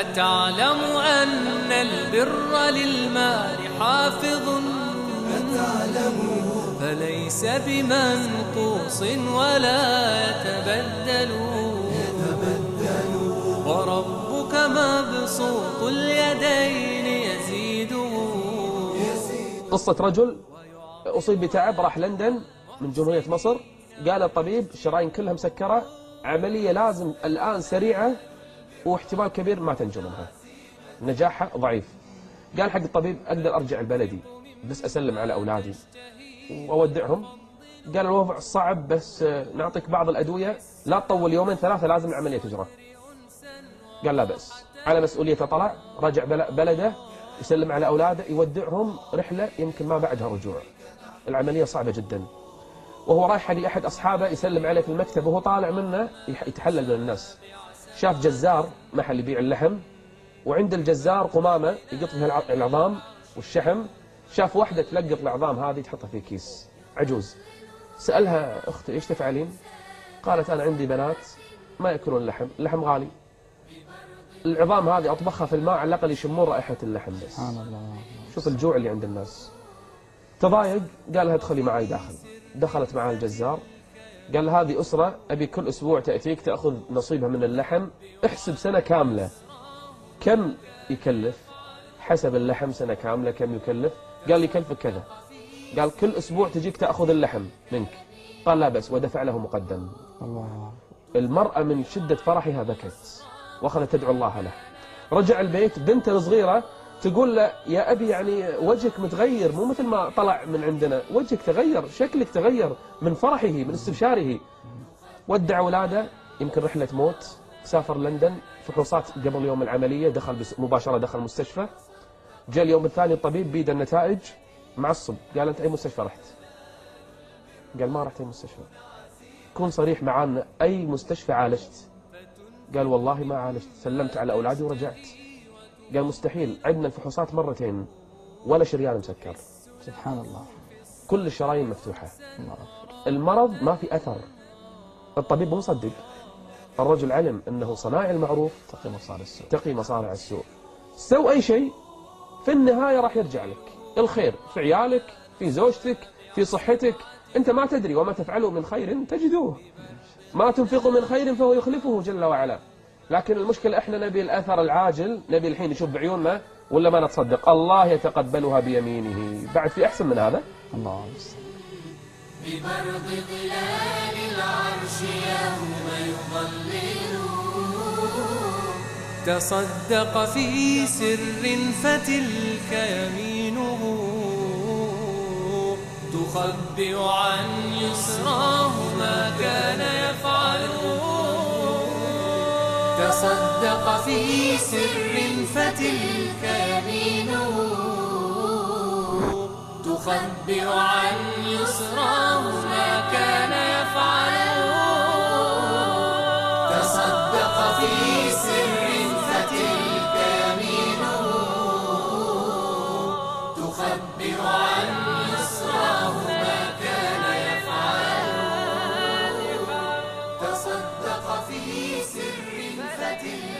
أتعلم أن البر للمال حافظ؟ أتعلم فليس بمنقوص ولا يتبدل. وربك مبسوط اليدين يزيده قصة رجل أصيب بتعب راح لندن من جمهورية مصر. قال الطبيب الشرايين كلها مسكرة عملية لازم الآن سريعة. واحتمال كبير ما تنجو منها. نجاحها ضعيف. قال حق الطبيب أقدر أرجع البلدي بس أسلم على أولادي وأودعهم. قال الوضع صعب بس نعطيك بعض الأدوية لا تطول يومين ثلاثة لازم العملية تجرى. قال لا بأس. على مسؤوليته طلع رجع بل- بلده يسلم على أولاده يودعهم رحلة يمكن ما بعدها رجوع. العملية صعبة جدا. وهو رايح لأحد أصحابه يسلم عليه في المكتب وهو طالع منه يتحلل من الناس. شاف جزار محل يبيع اللحم وعند الجزار قمامة يقط فيها الع- العظام والشحم. شاف واحدة تلقط العظام هذه تحطها في كيس. عجوز. سألها أختي إيش تفعلين؟ قالت أنا عندي بنات ما يأكلون اللحم اللحم غالي. العظام هذه أطبخها في الماء على الأقل يشمون رائحة اللحم بس. سبحان الله. شوف الجوع اللي عند الناس. تضايق قال لها ادخلي معي داخل. دخلت معاه الجزار. قال هذه أسرة أبي كل أسبوع تأتيك تأخذ نصيبها من اللحم احسب سنة كاملة. كم يكلف؟ حسب اللحم سنة كاملة كم يكلف؟ قال يكلفك كذا. قال كل أسبوع تجيك تأخذ اللحم منك. قال لا بس ودفع له مقدم. الله. المرأة من شدة فرحها بكت وأخذت تدعو الله له. رجع البيت بنته الصغيرة تقول له يا أبي يعني وجهك متغير مو مثل ما طلع من عندنا. وجهك تغير شكلك تغير من فرحه من استبشاره. ودع أولاده يمكن رحلة موت. سافر لندن. فحوصات قبل يوم العملية. دخل مباشرة دخل المستشفى جاء اليوم الثاني الطبيب بيد النتائج. معصب. قال أنت أي مستشفى رحت؟ قال ما رحت أي مستشفى. كن صريح معانا. أي مستشفى عالجت؟ قال والله ما عالجت. سلمت على أولادي ورجعت. قال مستحيل عندنا الفحوصات مرتين ولا شريان مسكر. سبحان الله كل الشرايين مفتوحة. الله المرض ما في أثر. الطبيب مصدق. الرجل علم أنه صناعي المعروف. تقي مصاري السوء. تقي مصارع السوء. سو أي شيء في النهاية راح يرجع لك. الخير في عيالك في زوجتك في صحتك. أنت ما تدري وما تفعله من خير تجدوه. ما تنفقوا من خير فهو يخلفه جل وعلا. لكن المشكلة إحنا نبي الأثر العاجل نبي الحين نشوف بعيوننا ولا ما نتصدق؟ الله يتقبلها بيمينه. بعد في أحسن من هذا؟ الله المستعان ببرد ظلال العرش يوم يظلل. تصدق في سر فتلك يمينه. تخبئ عن يسراه ما كان يفعل تصدق في سر فتلك يمينه تخبئ عن يسراه ما كان يفعل. تصدق في سر فتلك يمينه تخبئ عن Daddy.